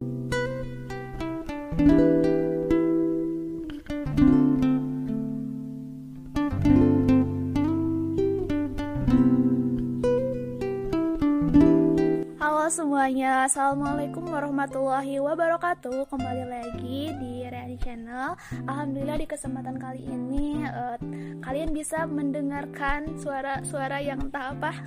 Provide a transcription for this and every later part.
Halo semuanya, Assalamualaikum warahmatullahi wabarakatuh. Kembali lagi di Reani Channel. Alhamdulillah di kesempatan kali ini uh, Kalian bisa mendengarkan suara-suara yang entah apa.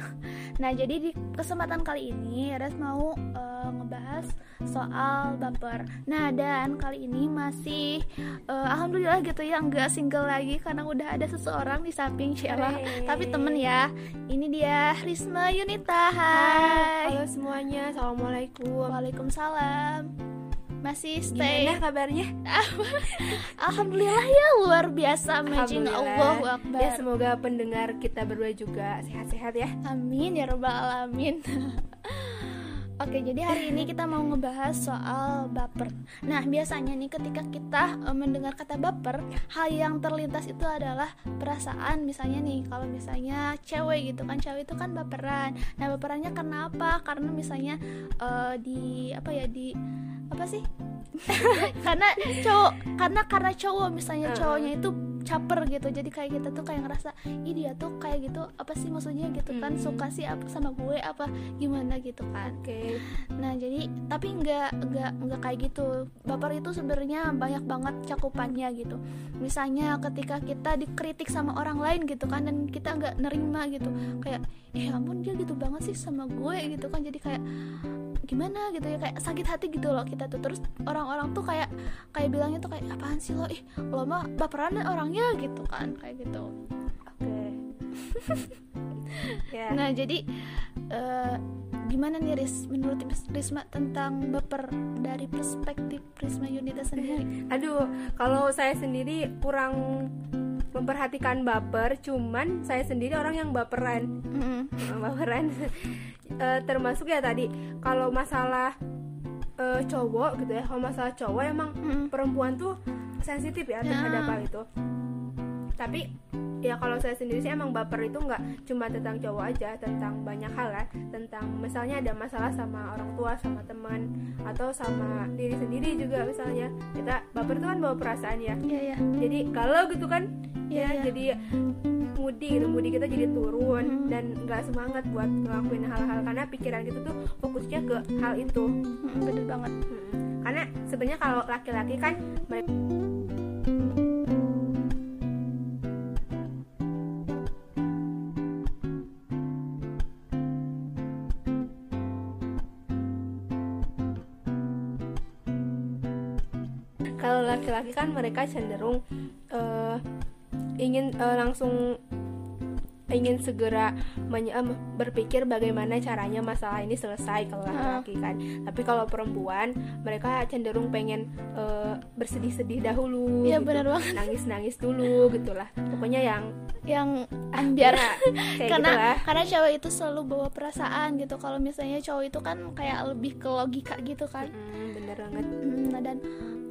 Nah jadi di kesempatan kali ini Res mau uh, ngebahas soal baper. Nah dan kali ini masih uh, Alhamdulillah gitu ya nggak single lagi Karena udah ada seseorang di samping Sheila. Tapi temen ya Ini dia Risma Yunita. Hai. Halo semuanya, Assalamualaikum. Waalaikumsalam. Masih stay. Gimana kabarnya? Alhamdulillah ya luar biasa. Majin Allah Akbar. Ya semoga pendengar kita berdua juga sehat-sehat ya. Amin ya robbal alamin Oke, jadi hari ini kita mau ngebahas soal baper. Nah, biasanya nih ketika kita e, mendengar kata baper, hal yang terlintas itu adalah perasaan. Misalnya nih, kalau misalnya cewek gitu kan, cewek itu kan baperan. Nah, baperannya kenapa? Karena misalnya e, di apa ya di apa sih? karena cowok karena karena cowok misalnya cowoknya itu caper gitu. Jadi kayak kita tuh kayak ngerasa ih dia tuh kayak gitu apa sih maksudnya? gitu kan. Suka sih apa sama gue apa gimana gitu kan. Oke. Okay. nah jadi tapi nggak nggak nggak kayak gitu. Baper itu sebenarnya banyak banget cakupannya gitu. Misalnya ketika kita dikritik sama orang lain gitu kan dan kita nggak nerima gitu. Kayak eh ampun dia gitu banget sih sama gue gitu kan. Jadi kayak gimana gitu ya kayak sakit hati gitu loh kita tuh. Terus orang-orang tuh kayak kayak bilangnya tuh kayak apaan sih lo? Ih lo mah baperan orangnya gitu kan kayak gitu. Oke. Okay. yeah. nah jadi uh, gimana nih Ris menurut Risma tentang baper dari perspektif Risma Yunita sendiri? Aduh kalau saya sendiri kurang memperhatikan baper cuman saya sendiri orang yang baperan. Mm -hmm. baperan uh, termasuk ya tadi kalau masalah uh, cowok gitu ya kalau masalah cowok emang hmm. perempuan tuh sensitif ya terhadap hal itu tapi ya kalau saya sendiri sih emang baper itu nggak cuma tentang cowok aja tentang banyak hal ya tentang misalnya ada masalah sama orang tua sama teman atau sama diri sendiri juga misalnya kita baper itu kan bawa perasaan ya yeah, yeah. jadi kalau gitu kan yeah, ya yeah. jadi moody gitu moody kita jadi turun hmm. dan nggak semangat buat ngelakuin hal-hal karena pikiran kita tuh fokusnya ke hal itu hmm, bener banget hmm. karena sebenarnya kalau laki-laki kan mereka laki-laki kan mereka cenderung uh, ingin uh, langsung ingin segera berpikir bagaimana caranya masalah ini selesai kalau laki-laki kan. Tapi kalau perempuan mereka cenderung pengen uh, bersedih-sedih dahulu ya gitu. benar banget. Nangis-nangis dulu gitulah. Pokoknya yang yang ambiar. kayak karena gitulah. karena cewek itu selalu bawa perasaan gitu. Kalau misalnya cowok itu kan kayak lebih ke logika gitu kan. Hmm, bener banget. Hmm, nah dan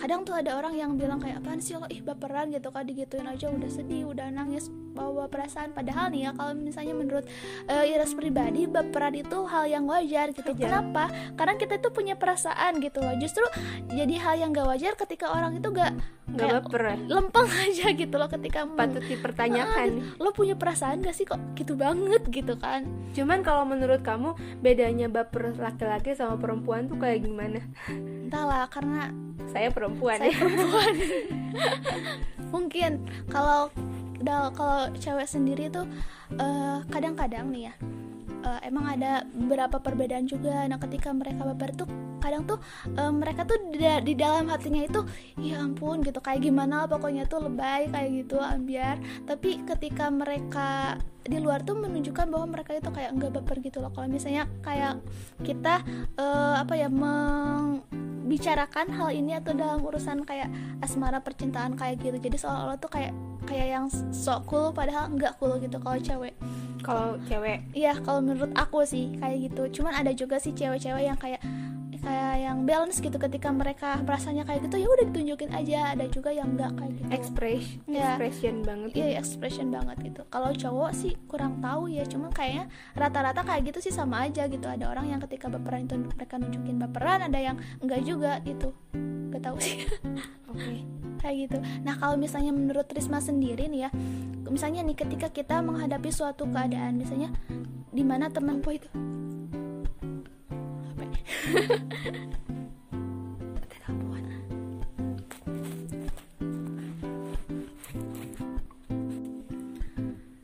kadang tuh ada orang yang bilang kayak apaan sih lo? Ih baperan gitu kan digituin aja udah sedih udah nangis bawa perasaan. Padahal nih ya kalau misalnya menurut uh, Iras pribadi baperan itu hal yang wajar gitu. Wajar. kenapa? Karena kita itu punya perasaan gitu loh. Justru jadi hal yang gak wajar ketika orang itu gak nggak baper ya? lempeng aja gitu loh ketika patut dipertanyakan. Ah, lo punya perasaan gak sih kok gitu banget gitu kan? Cuman kalau menurut kamu bedanya baper laki-laki sama perempuan tuh kayak gimana? Entahlah karena saya perempuan. Saya perempuan. Mungkin kalau kalau cewek sendiri tuh uh, kadang-kadang nih ya uh, emang ada beberapa perbedaan juga. Nah ketika mereka baper tuh kadang tuh uh, mereka tuh di, di dalam hatinya itu ya ampun gitu. Kayak gimana lah pokoknya tuh lebay kayak gitu ambiar tapi ketika mereka di luar tuh menunjukkan bahwa mereka itu kayak enggak baper gitu loh. Kalau misalnya kayak kita uh, apa ya membicarakan hal ini atau dalam urusan kayak asmara percintaan kayak gitu. Jadi seolah-olah tuh kayak kayak yang sok cool padahal enggak cool gitu kalau cewek kalau cewek. Iya kalau menurut aku sih kayak gitu. Cuman ada juga sih cewek-cewek yang kayak kayak yang balance gitu ketika mereka merasanya kayak gitu ya udah ditunjukin aja. Ada juga yang enggak kayak gitu. Express Ya. expression banget iya expression banget gitu. Kalau cowok sih kurang tahu ya cuma kayaknya rata-rata kayak gitu sih sama aja gitu. Ada orang yang ketika baperan itu mereka nunjukin baperan ada yang enggak juga gitu. Gak tahu sih. Oke. Kayak gitu. Nah kalau misalnya menurut Risma sendiri nih ya misalnya nih ketika kita menghadapi suatu keadaan misalnya di mana teman po itu ya?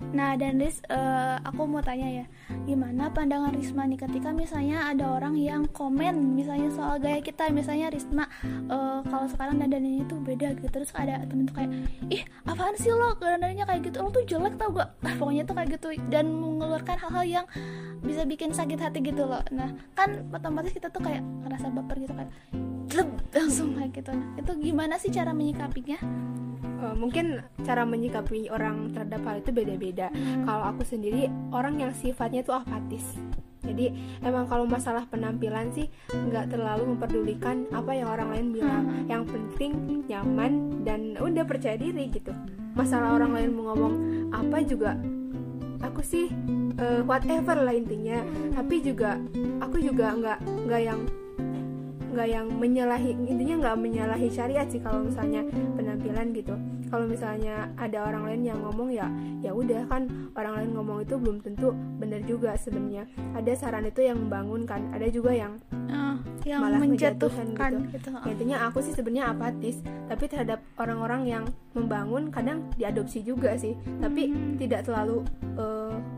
Nah dan Riz, eh, aku mau tanya ya, gimana pandangan Risma nih ketika misalnya ada orang yang komen misalnya soal gaya kita, misalnya Risma eh, kalau sekarang dandannya itu beda gitu, terus ada temen tuh kayak, ih apaan sih lo dandannya kayak gitu, lo tuh jelek tau gak? Nah, pokoknya tuh kayak gitu dan mengeluarkan hal-hal yang bisa bikin sakit hati gitu loh. Nah kan otomatis kita tuh kayak ngerasa baper gitu kan, Gleb, langsung kayak gitu. Nah itu gimana sih cara menyikapinya? Eh, mungkin cara menyikapi orang terhadap hal itu beda-beda. Kalau aku sendiri orang yang sifatnya itu apatis. Jadi emang kalau masalah penampilan sih nggak terlalu memperdulikan apa yang orang lain bilang. Yang penting nyaman dan udah percaya diri gitu. Masalah orang lain mau ngomong apa juga aku sih eh, whatever lah intinya. Tapi juga aku juga nggak nggak yang nggak yang menyalahi intinya nggak menyalahi syariat sih kalau misalnya penampilan gitu. Kalau misalnya ada orang lain yang ngomong ya ya udah kan orang lain ngomong itu belum tentu benar juga sebenarnya. Ada saran itu yang membangunkan ada juga yang Ah, yang malah menjatuhkan menjatuhkan gitu. Ya, intinya aku sih sebenarnya apatis tapi terhadap orang-orang yang membangun kadang diadopsi juga sih. Tapi tidak terlalu mem-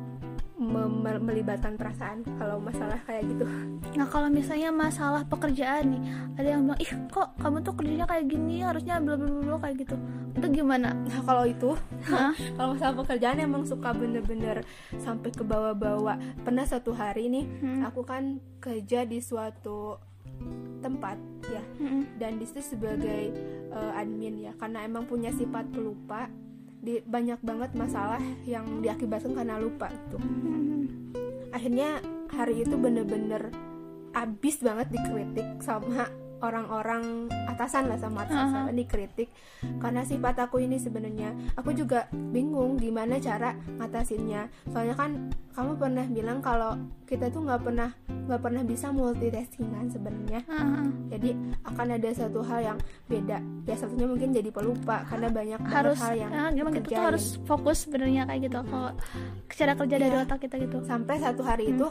melibatkan perasaan kalau masalah kayak gitu Nah kalau misalnya masalah pekerjaan nih, ada yang bilang, ih kok kamu tuh kerjanya kayak gini, harusnya bla bla bla bla," kayak gitu. Itu gimana? Nah kalau itu kalau masalah pekerjaan emang suka bener-bener sampai ke bawah-bawah. Pernah satu hari nih Hmm. aku kan kerja di suatu tempat ya Mm-mm. dan di situ sebagai eh, admin ya karena emang punya sifat pelupa di banyak banget masalah yang diakibatkan karena lupa. Mm-mm. Akhirnya hari itu bener-bener abis banget dikritik sama orang-orang atasan lah sama atasan dikritik. Karena sifat aku ini sebenarnya aku juga bingung gimana cara ngatasinnya. Soalnya kan kamu pernah bilang kalau kita tuh nggak pernah nggak pernah bisa multitaskingan sebenarnya. Ah, jadi akan ada satu hal yang beda. Ya satunya mungkin jadi pelupa karena banyak harus hal yang ah, emang kita tuh dikerjain. harus fokus sebenarnya kayak gitu kalau cara kerja dari Iya. otak kita gitu. sampai satu hari itu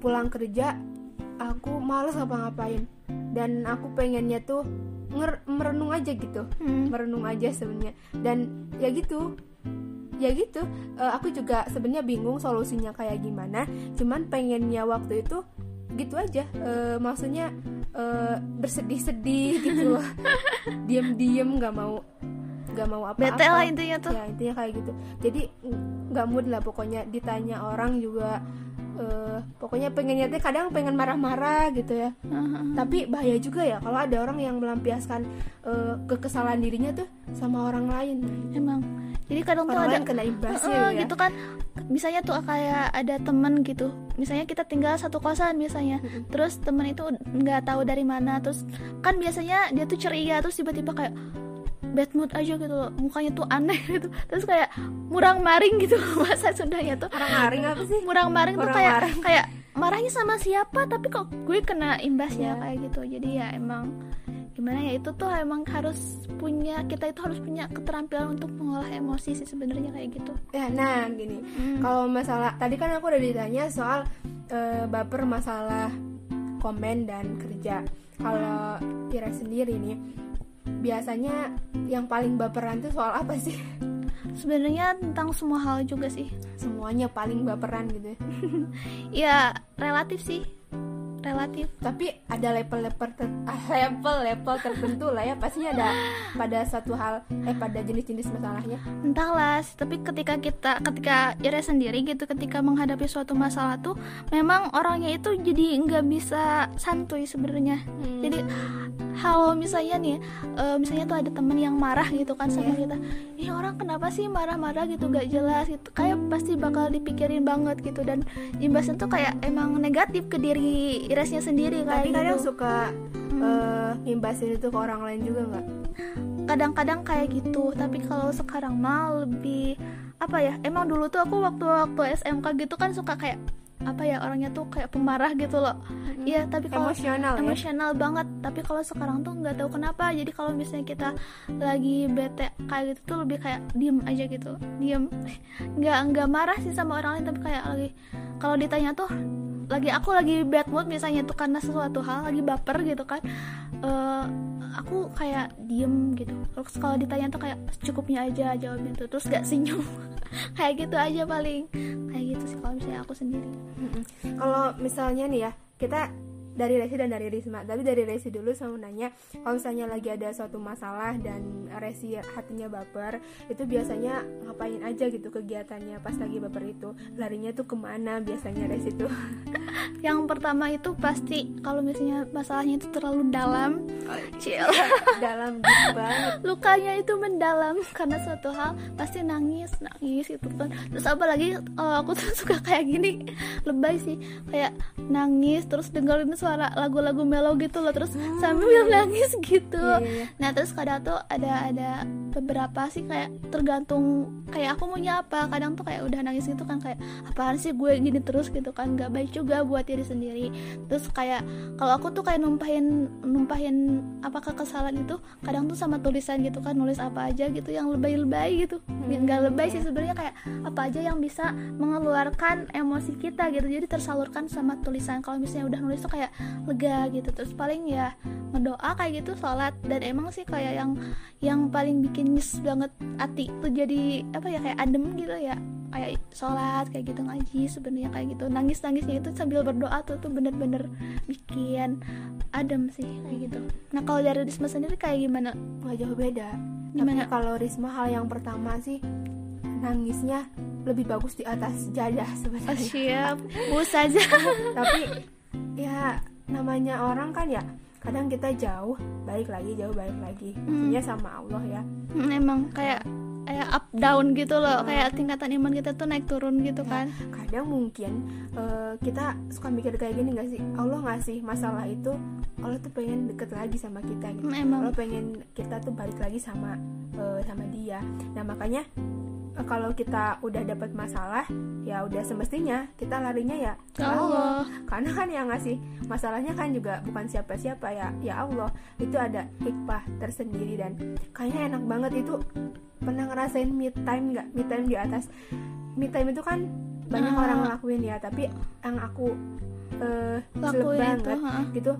pulang kerja aku males ngapa-ngapain dan aku pengennya tuh nger- merenung aja gitu. Hmm. merenung aja sebenarnya. Dan ya gitu. Ya gitu. Eh, aku juga sebenarnya bingung solusinya kayak gimana. Cuman pengennya waktu itu gitu aja. Eh, maksudnya eh, bersedih-sedih gitu loh. Diem-diem nggak mau nggak mau apa-apa. Bete lah intinya tuh. ya intinya kayak gitu. Jadi nggak mood lah pokoknya. Ditanya orang juga eh, pokoknya pengennya tuh kadang pengen marah-marah gitu ya. Ah. tapi bahaya juga ya kalau ada orang yang melampiaskan eh, kekesalan dirinya tuh sama orang lain. Emang. Jadi kadang tuh orang ada lain kena imbasnya Heeh, ya. gitu kan. Misalnya tuh kayak ada temen gitu. Misalnya kita tinggal satu kosan misalnya terus temen itu nggak tahu dari mana. Terus kan biasanya dia tuh ceria. Terus tiba-tiba kayak bad mood aja gitu loh. Mukanya tuh aneh gitu. Terus kayak murang maring gitu bahasa Sundanya tuh. Orang aring apa sih? Murang maring tuh Murang kayak maring. kayak marahnya sama siapa? Tapi kok gue kena imbasnya Iya. kayak gitu. Jadi ya emang gimana ya itu tuh emang harus punya kita itu harus punya keterampilan untuk mengolah emosi sih sebenarnya kayak gitu. Ya nah gini. Hmm. kalau masalah tadi kan aku udah ditanya soal eh, baper masalah komen dan kerja. Kalau Tira sendiri nih biasanya yang paling baperan tuh soal apa sih? Sebenarnya tentang semua hal juga sih. Semuanya paling baperan gitu ya. ya relatif sih. Relatif. Tapi ada level-level ter- level-level tertentu lah ya. Pasti ada pada satu hal eh pada jenis-jenis masalahnya. Entahlah tapi ketika kita ketika Ira sendiri gitu ketika menghadapi suatu masalah tuh memang orangnya itu jadi nggak bisa santuy sebenarnya. Hmm. jadi kalau misalnya nih uh, misalnya tuh ada temen yang marah gitu kan sama yeah. kita ini orang kenapa sih marah-marah gitu gak jelas gitu kayak pasti bakal dipikirin banget gitu dan imbasnya tuh kayak emang negatif ke diri Iresnya sendiri kayak tapi kadang gitu. suka hmm. uh, imbasin itu ke orang lain juga nggak kadang-kadang kayak gitu tapi kalau sekarang mah lebih apa ya emang dulu tuh aku waktu waktu SMK gitu kan suka kayak apa ya orangnya tuh kayak pemarah gitu loh iya hmm. tapi kalau emosional ya? emosional banget tapi kalau sekarang tuh nggak tahu kenapa. Jadi kalau misalnya kita lagi bete kayak gitu tuh lebih kayak diem aja gitu. Diem. Nggak nggak marah sih sama orang lain tapi kayak lagi kalau ditanya tuh lagi aku lagi bad mood misalnya tuh karena sesuatu hal lagi baper gitu kan uh, aku kayak diem gitu. Terus kalau ditanya tuh kayak cukupnya aja jawabnya tuh terus gak senyum. Kayak gitu aja paling. Kayak gitu sih kalau misalnya aku sendiri. Kalau misalnya nih ya kita dari Resi dan dari Risma. Tapi dari Resi dulu saya nanya kalau misalnya lagi ada suatu masalah dan Resi hatinya baper itu biasanya ngapain aja gitu kegiatannya pas lagi baper itu? Larinya tuh ke mana biasanya Resi tuh yang pertama itu pasti kalau misalnya masalahnya itu terlalu dalam. Chill dalam banget. Lukanya itu mendalam karena suatu hal pasti nangis nangis itu kan. Terus apalagi uh, aku tuh suka kayak gini lebay sih. Kayak nangis terus dengerin suara suara lagu-lagu melo gitu loh terus hmm. sambil nangis gitu. Yeah, yeah. nah terus kadang tuh ada ada beberapa sih kayak tergantung kayak aku maunya apa. Kadang tuh kayak udah nangis gitu kan kayak apaan sih gue gini terus? gitu kan. Gak baik juga buat diri sendiri. Terus kayak kalau aku tuh kayak numpahin numpahin apa kekesalan itu kadang tuh sama tulisan gitu kan nulis apa aja gitu yang lebay-lebay gitu. Hmm. nggak lebay sih sebenarnya kayak apa aja yang bisa mengeluarkan emosi kita gitu. Jadi tersalurkan sama tulisan. Kalau misalnya udah nulis tuh kayak lega gitu. Terus paling ya ngedoa kayak gitu sholat. Dan emang sih kayak yang yang paling bikin nyes banget hati tuh jadi apa ya kayak adem gitu ya. Kayak sholat kayak gitu ngaji sebenarnya kayak gitu. Nangis nangisnya itu sambil berdoa tuh tuh bener-bener bikin adem sih kayak gitu. Nah kalau dari Risma sendiri kayak gimana? Nggak jauh beda. Gimana? kalau Risma hal yang pertama sih nangisnya lebih bagus di atas jadah sebenarnya. Oh, siap. Bus saja tapi ya namanya orang kan ya kadang kita jauh balik lagi jauh balik lagi. Hmm. sama Allah ya. Hmm, emang kayak kayak up down gitu loh. Kayak tingkatan iman kita tuh naik turun gitu kan. Kadang mungkin uh, kita suka mikir kayak gini gak sih? Allah ngasih masalah itu Allah tuh pengen deket lagi sama kita gitu. Hmm, emang. Allah pengen kita tuh balik lagi sama uh, sama dia. Nah makanya kalau kita udah dapat masalah ya udah semestinya kita larinya ya ke Allah. karena kan yang ngasih masalahnya kan juga bukan siapa-siapa ya ya Allah. Itu ada hikmah tersendiri dan kayaknya enak banget itu. Pernah ngerasain mid time nggak? Mid time di atas. Mid time itu kan banyak uh. orang ngelakuin ya tapi yang aku uh, banget gitu.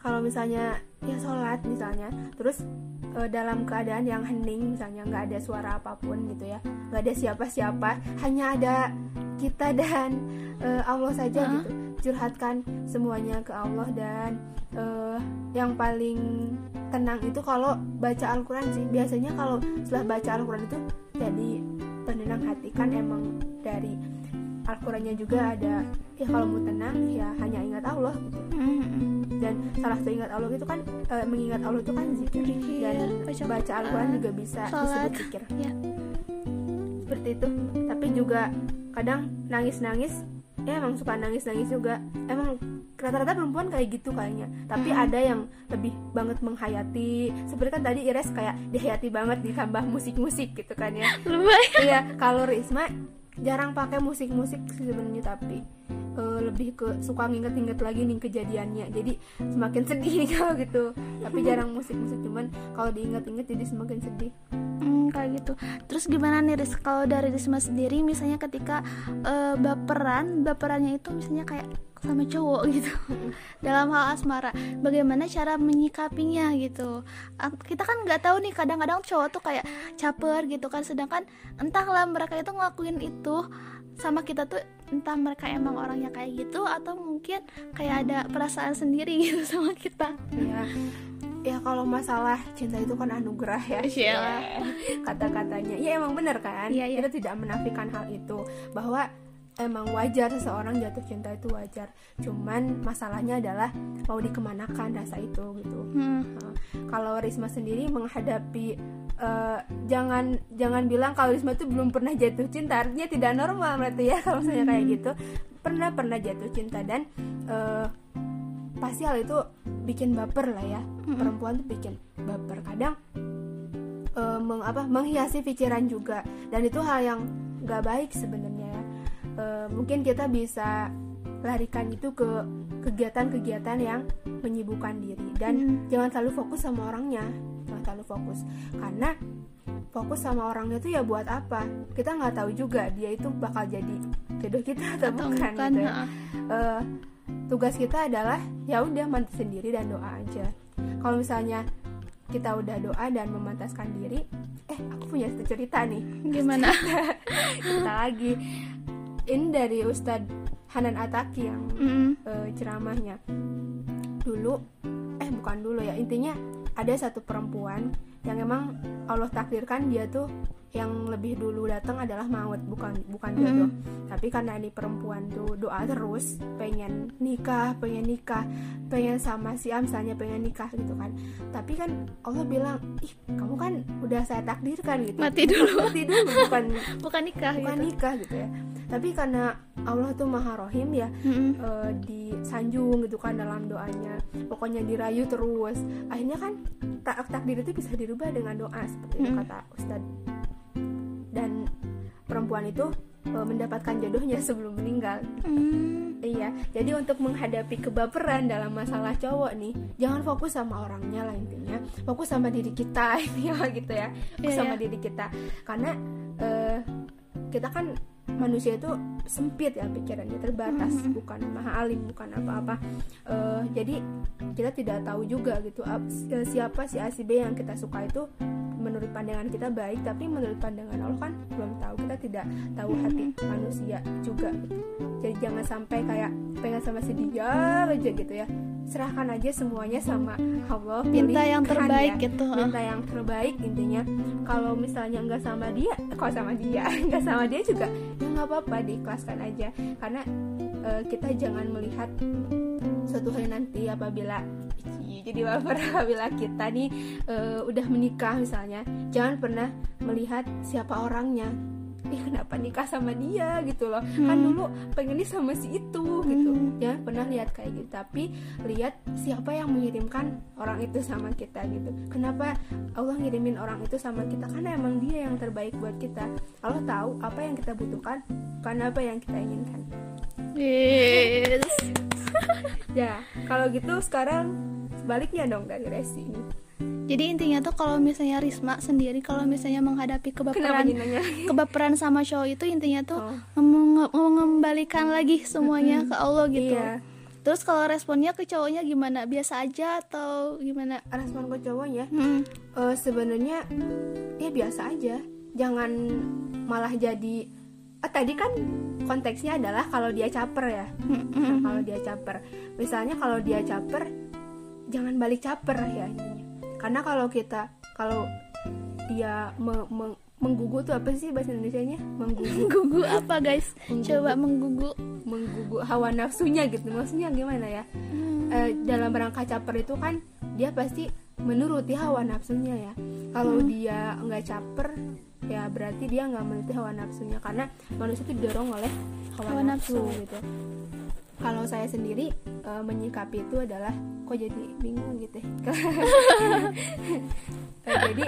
Kalau misalnya ya sholat misalnya terus uh, dalam keadaan yang hening misalnya nggak ada suara apa pun gitu ya. Nggak ada siapa-siapa hanya ada kita dan uh, Allah saja uh. gitu. Curhatkan semuanya ke Allah dan uh, yang paling tenang itu kalau baca Al-Quran sih. Biasanya kalau setelah baca Al-Quran itu jadi penenang hati kan emang dari Al-Qurannya juga ada ya kalau mau tenang ya hanya ingat Allah gitu. Dan salah satu ingat Allah itu kan e, mengingat Allah itu kan zikir. Dan baca Al-Quran juga bisa disebut zikir ya. seperti itu. Tapi juga kadang nangis-nangis ya emang suka nangis-nangis juga. Emang rata-rata perempuan kayak gitu kayaknya. Tapi hmm. ada yang lebih banget menghayati. Seperti kan tadi Ires kayak dihayati banget ditambah musik-musik gitu kan ya. Iya kalau Risma jarang pakai musik-musik sebenarnya tapi uh, lebih ke suka nginget-nginget lagi nih kejadiannya. Jadi semakin sedih nih kalau gitu. Tapi jarang musik-musik cuman kalau diinget-inget jadi semakin sedih. Hmm, kayak gitu. Terus gimana nih Riz? Kalau dari Risma sendiri misalnya ketika uh, baperan baperannya itu misalnya kayak sama cowok gitu dalam hal asmara bagaimana cara menyikapinya gitu? Kita kan nggak tahu nih kadang-kadang cowok tuh kayak caper gitu kan sedangkan entahlah mereka itu ngelakuin itu sama kita tuh entah mereka emang orangnya kayak gitu atau mungkin kayak ada perasaan sendiri gitu sama kita. Ya ya kalau masalah cinta itu kan anugerah ya. Yeah. kata-katanya. Ya emang bener kan? Yeah, yeah. kita tidak menafikan hal itu. Bahwa emang wajar seseorang jatuh cinta itu wajar. Cuman masalahnya adalah mau dikemanakan rasa itu gitu. Hmm. uh, kalau Risma sendiri menghadapi uh, jangan jangan bilang kalau Risma itu belum pernah jatuh cinta. Artinya tidak normal berarti ya kalau misalnya kayak hmm. gitu. Pernah pernah jatuh cinta dan uh, pasti hal itu bikin baper lah ya. Hmm. perempuan tuh bikin baper. Kadang uh, meng, apa menghiasi pikiran juga. Dan itu hal yang gak baik sebenarnya uh, mungkin kita bisa larikan itu ke kegiatan-kegiatan yang menyibukkan diri. Dan hmm. jangan selalu fokus sama orangnya. Jangan selalu fokus. Karena fokus sama orangnya itu ya buat apa? Kita nggak tahu juga dia itu bakal jadi jodoh kita atau, atau bukan, bukan gitu ya. uh, tugas kita adalah ya udah mati sendiri dan doa aja. Kalau misalnya kita udah doa dan memantaskan diri eh aku punya cerita nih. Gimana? Kita lagi ini dari Ustadz Hanan Ataki yang mm. uh, ceramahnya. Dulu eh bukan dulu ya intinya ada satu perempuan yang emang Allah takdirkan dia tuh yang lebih dulu datang adalah maut bukan bukan jodoh mm. tapi karena ini perempuan tuh doa terus pengen nikah pengen nikah pengen sama si A misalnya pengen nikah gitu kan. Tapi kan Allah bilang ih kamu kan udah saya takdirkan gitu. Mati dulu. Mati dulu bukan bukan nikah bukan gitu. nikah gitu ya tapi karena Allah tuh maha rohim ya mm-hmm. uh, disanjung gitu kan dalam doanya pokoknya dirayu terus akhirnya kan tak takdir itu bisa dirubah dengan doa seperti mm-hmm. itu kata Ustadz dan perempuan itu e, mendapatkan jodohnya sebelum meninggal. Mm. Iya, jadi untuk menghadapi kebaperan dalam masalah cowok nih, jangan fokus sama orangnya lah intinya, fokus sama diri kita ini gitu ya, fokus yeah, sama yeah. diri kita, karena e, kita kan manusia itu sempit ya pikirannya terbatas mm -hmm. bukan maha alim bukan apa-apa. Uh, jadi kita tidak tahu juga gitu siapa si A si B yang kita suka itu menurut pandangan kita baik tapi menurut pandangan Allah kan belum tahu kita tidak tahu hati manusia juga. Jadi jangan sampai kayak pengen sama si dia aja gitu ya serahkan aja semuanya sama Allah minta yang terbaik ya. gitu. Minta yang terbaik intinya. Kalau misalnya nggak sama dia kalau sama dia? Nggak sama dia juga ya nggak apa-apa diikhlaskan aja. Karena uh, kita jangan melihat suatu hari nanti apabila jadi baper apabila kita nih uh, udah menikah misalnya. Jangan pernah melihat siapa orangnya ih kenapa nikah sama dia? Gitu loh. Kan hmm. kan dulu pengennya sama si itu gitu. Hmm. ya pernah lihat kayak gitu. Tapi lihat siapa yang mengirimkan orang itu sama kita gitu. Kenapa Allah ngirimin orang itu sama kita? Karena emang dia yang terbaik buat kita. Allah tahu apa yang kita butuhkan karena apa yang kita inginkan. Yes. Ya kalau gitu sekarang sebaliknya dong dari Resi ini jadi intinya tuh kalau misalnya Risma sendiri kalau misalnya menghadapi kebaperan kebaperan sama cowok itu intinya tuh oh. mengembalikan lagi semuanya ke Allah gitu. Iya. terus kalau responnya ke cowoknya gimana? Biasa aja atau gimana? Respon ke cowoknya? Hmm. uh, sebenarnya ya biasa aja. Jangan malah jadi uh, tadi kan konteksnya adalah kalau dia caper ya. Nah, kalau dia caper. Misalnya kalau dia caper jangan balik caper ya karena kalau kita kalau dia me, me, menggugu tuh apa sih bahasa Indonesia nya menggugu. Menggugu apa guys? Menggugu. coba menggugu. Menggugu hawa nafsunya gitu. Maksudnya gimana ya? Hmm. e, dalam rangka caper itu kan dia pasti menuruti hawa nafsunya ya. Kalau hmm. dia nggak caper ya berarti dia nggak menuruti hawa nafsunya. Karena manusia itu didorong oleh hawa, hawa nafsu, nafsu. gitu kalau saya sendiri e, menyikapi itu adalah kok jadi bingung gitu ya. E, jadi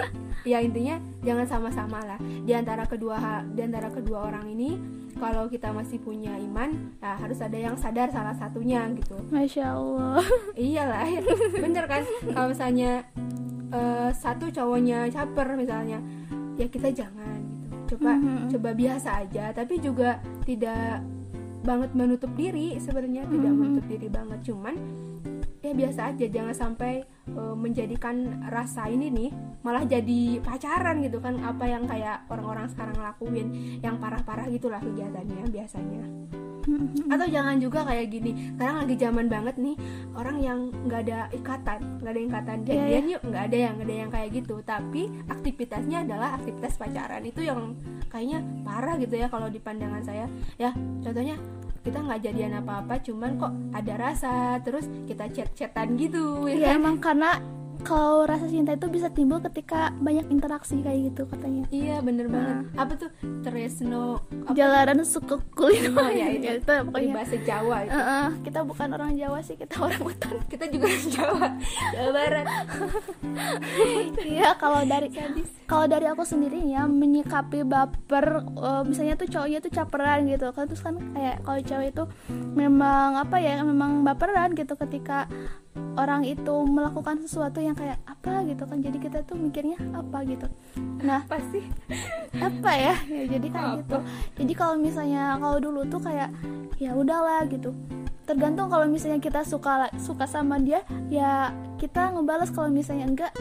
ya intinya jangan sama-sama lah. Di antara kedua di antara kedua orang ini kalau kita masih punya iman ya harus ada yang sadar salah satunya gitu. Masya allah. Iyalah bener kan? Kalau misalnya e, satu cowoknya caper misalnya ya kita jangan gitu. Coba mm -hmm. coba biasa aja tapi juga tidak banget menutup diri sebenarnya tidak mm -hmm. menutup diri banget. Cuman ya biasa aja jangan sampai uh, menjadikan rasa ini nih malah jadi pacaran gitu kan. Apa yang kayak orang-orang sekarang lakuin yang parah-parah gitulah kegiatannya biasanya atau jangan juga kayak gini sekarang lagi zaman banget nih orang yang nggak ada ikatan nggak ada ikatan. Iya, jadian yuk nggak ada yang nggak ada yang kayak gitu. Tapi aktivitasnya adalah aktivitas pacaran. Itu yang kayaknya parah gitu ya kalau di pandangan saya. Ya contohnya kita nggak jadian apa-apa cuman kok ada rasa terus kita chat-chatan gitu ya ya kan? emang karena kalau rasa cinta itu bisa timbul ketika banyak interaksi kayak gitu katanya. Iya bener banget. Nah. apa tuh? Tresno apa jalanan suku kulit Oh, ya, itu. itu di pokoknya. Bahasa Jawa itu. Eh, eh, kita bukan orang Jawa sih kita orang Wetan kita juga orang Jawa. Jawa Barat. Iya kalau dari kalau dari aku sendiri ya menyikapi baper eh, misalnya tuh cowoknya tuh caperan gitu. Kan terus kan kayak kalau cowok itu memang apa ya memang baperan gitu ketika orang itu melakukan sesuatu yang kayak apa gitu kan. Jadi kita tuh mikirnya apa gitu. Nah apa sih? apa ya, ya jadi kayak Apa? gitu. Jadi kalau misalnya kalau dulu tuh kayak ya udahlah gitu. Tergantung kalau misalnya kita suka suka sama dia ya kita ngebalas kalau misalnya enggak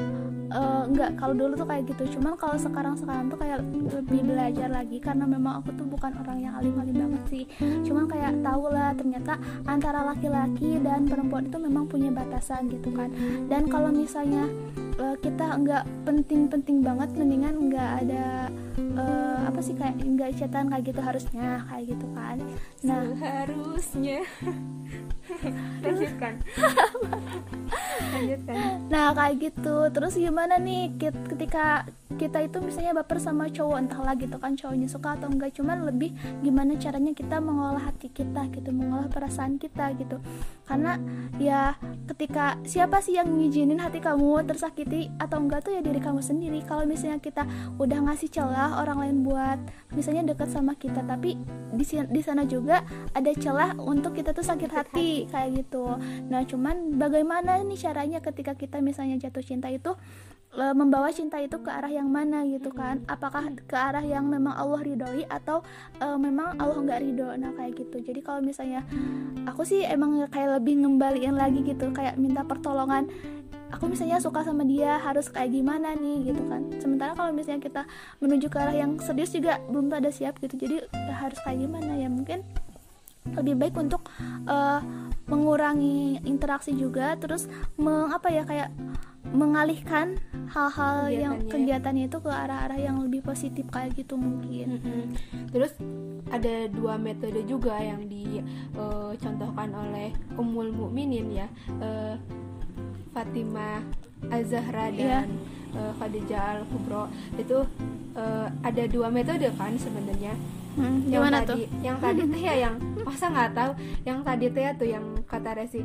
eh, enggak. Kalau dulu tuh kayak gitu. Cuman kalau sekarang sekarang tuh kayak lebih belajar lagi. Karena memang aku tuh bukan orang yang alim-alim banget sih. Cuman kayak tahu lah ternyata antara laki-laki dan perempuan itu memang punya batasan gitu kan. Dan kalau misalnya eh, kita enggak penting-penting banget mendingan enggak ada eh, apa sih kayak enggak chatan kayak gitu harusnya kayak gitu kan. Nah. Harusnya lanjutkan. Lanjutkan. Nah kayak gitu. Terus gimana nih ketika kita itu misalnya baper sama cowok entahlah gitu kan cowoknya suka atau enggak. Cuman lebih gimana caranya kita mengolah hati kita gitu mengolah perasaan kita gitu. Karena ya ketika siapa sih yang ngizinin hati kamu tersakiti atau enggak tuh ya diri kamu sendiri. Kalau misalnya kita udah ngasih celah orang lain buat misalnya dekat sama kita. Tapi di di sana juga ada celah untuk kita tuh sakit hati kayak gitu. Nah cuman bagaimana nih caranya ketika kita misalnya jatuh cinta itu e, membawa cinta itu ke arah yang mana gitu kan? Apakah ke arah yang memang Allah ridhoi atau e, memang Allah nggak ridho? Nah kayak gitu. Jadi kalau misalnya aku sih emang kayak lebih ngembaliin lagi gitu kayak minta pertolongan aku misalnya suka sama dia harus kayak gimana nih gitu kan. Sementara kalau misalnya kita menuju ke arah yang serius juga belum ada siap gitu. Jadi ya harus kayak gimana ya? Mungkin lebih baik untuk eh, mengurangi interaksi juga terus meng apa ya kayak mengalihkan hal-hal yang Kegiatannya. itu ke arah-arah yang lebih positif kayak gitu mungkin. Mm-mm. Terus ada dua metode juga yang dicontohkan oleh Ummul Mukminin ya, eh, Fatimah Az-Zahra Iya. dan eh, Khadijah Al Kubro itu eh, ada dua metode kan sebenarnya. Hmm, Yang gimana tadi, tuh Yang tadi teh ya yang masa nggak tahu, yang tadi teh ya tuh yang kata Resi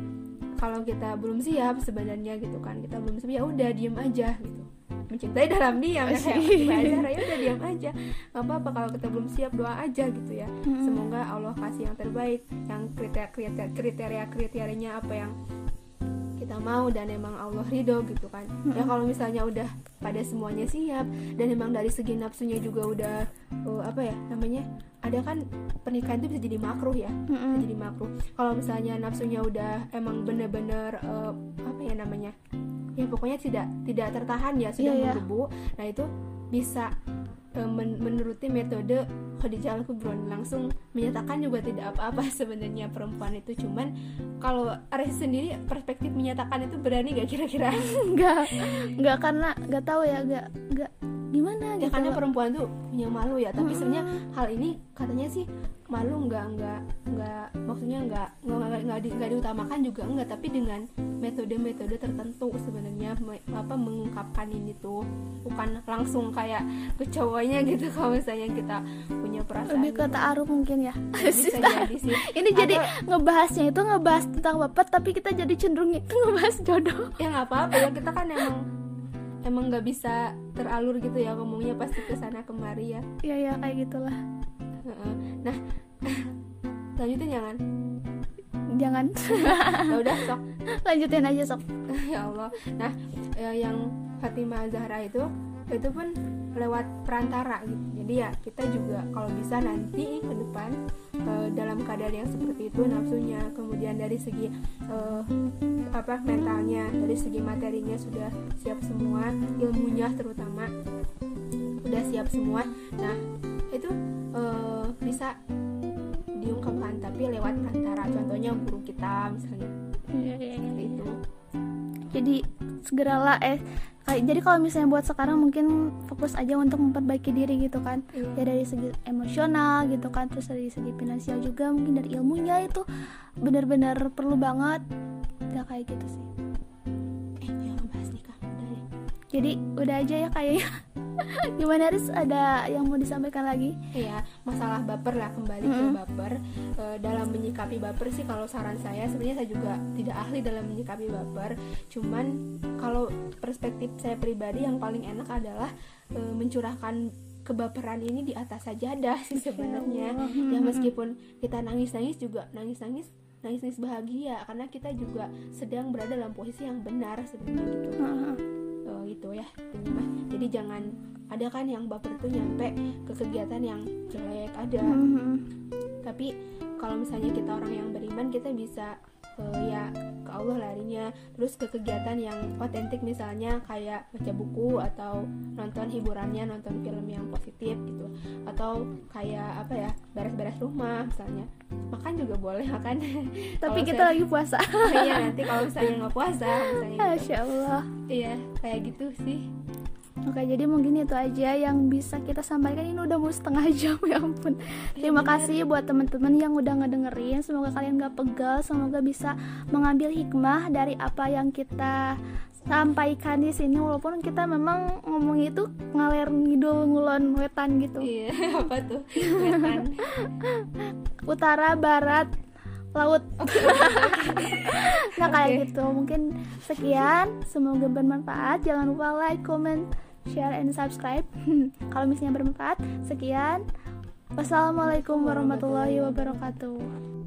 kalau kita belum siap sebenarnya gitu kan kita belum siap ya udah diem aja gitu mencintai dalam diam ya kayak ya udah diam aja nggak apa-apa kalau kita belum siap doa aja gitu ya Mm-mm. semoga Allah kasih yang terbaik yang kriteria kriteria kriteria kriterianya apa yang kita mau dan emang Allah ridho gitu kan. Ya kalau misalnya udah pada semuanya siap dan emang dari segi nafsunya juga udah eh, apa ya namanya ada kan pernikahan itu bisa jadi makruh ya bisa jadi makruh. Kalau misalnya nafsunya udah emang bener-bener eh, apa ya namanya ya pokoknya tidak tidak tertahan ya sudah Iya, iya. menggebu nah itu bisa men- menuruti metode Khadijah al kubron langsung menyatakan juga tidak apa-apa sebenarnya perempuan itu. Cuman kalau Aresi sendiri perspektif menyatakan itu berani gak kira-kira? Nggak. Nggak karena nggak tahu ya nggak nggak gimana ya gitu. karena perempuan tuh punya malu ya. Tapi sebenarnya hal ini katanya sih malu nggak nggak nggak maksudnya nggak nggak nggak nggak di, nggak diutamakan juga enggak tapi dengan metode-metode tertentu sebenarnya me- apa mengungkapkan ini tuh bukan langsung kayak ke cowoknya gitu kalau misalnya kita punya perasaan lebih ke gitu. ta'aruf mungkin ya. Bisa jadi sih. Ini jadi Atau- ngebahasnya itu ngebahas tentang bapak tapi kita jadi cenderung itu ngebahas jodoh. Ya nggak apa-apa ya kita kan emang emang nggak bisa teralur gitu ya ngomongnya pasti ke sana kemari ya. Ya ya kayak gitulah. Nah lanjutin jangan jangan. Ya udah sok. Lanjutin aja sok. Ya Allah. Nah eh, yang Fatimah Zahra itu itu pun lewat perantara gitu. Jadi ya kita juga kalau bisa nanti ke depan eh, dalam keadaan yang seperti itu nafsunya kemudian dari segi eh, apa mentalnya dari segi materinya sudah siap semua ilmunya terutama sudah siap semua. Nah itu eh, bisa diungkapkan tapi lewat perantara contohnya guru kita misalnya. Iya, iya, iya. seperti itu. Jadi segeralah eh kayak jadi kalau misalnya buat sekarang mungkin fokus aja untuk memperbaiki diri gitu kan. Iya. ya dari segi emosional gitu kan terus dari segi finansial juga mungkin dari ilmunya itu benar-benar perlu banget. Ya kayak gitu sih. Eh yang ngebahas nikah udah ya jadi udah aja ya kayaknya gimana Riz? Ada yang mau disampaikan lagi? Iya, masalah baper lah kembali ke baper. E, dalam menyikapi baper sih kalau saran saya sebenarnya saya juga tidak ahli dalam menyikapi baper. Cuman kalau perspektif saya pribadi yang paling enak adalah e, mencurahkan kebaperan ini di atas sajadah sih sebenarnya. Ya meskipun kita nangis-nangis juga nangis-nangis nangis-nangis bahagia karena kita juga sedang berada dalam posisi yang benar sebenarnya gitu. Gitu ya mah. jadi jangan ada kan yang baper tuh nyampe ke kegiatan yang jelek ada Mhm. tapi kalau misalnya kita orang yang beriman kita bisa eh, ya ke Allah larinya. Terus ke kegiatan yang otentik misalnya kayak baca buku atau nonton hiburannya nonton film yang positif gitu. Atau kayak apa ya beres-beres rumah misalnya. Makan juga boleh makan. Tapi kita saya- lagi puasa. Oh iya nanti kalau misalnya nggak puasa misalnya gitu. Allah. Iya kayak gitu sih Oke jadi mungkin itu aja yang bisa kita sampaikan. Ini udah mau setengah jam ya ampun. Terima kasih buat teman-teman yang udah ngedengerin. Semoga kalian gak pegal Semoga bisa mengambil hikmah dari apa yang kita sampaikan di sini. Walaupun kita memang ngomong itu ngalir ngidul ngulon wetan gitu. Iya apa tuh? Wetan. Utara, barat, laut. Nah kayak Oke. gitu. Mungkin sekian. Semoga bermanfaat. Jangan lupa like, comment, share, and subscribe. Kalau misalnya bermanfaat Sekian. Wassalamualaikum warahmatullahi wabarakatuh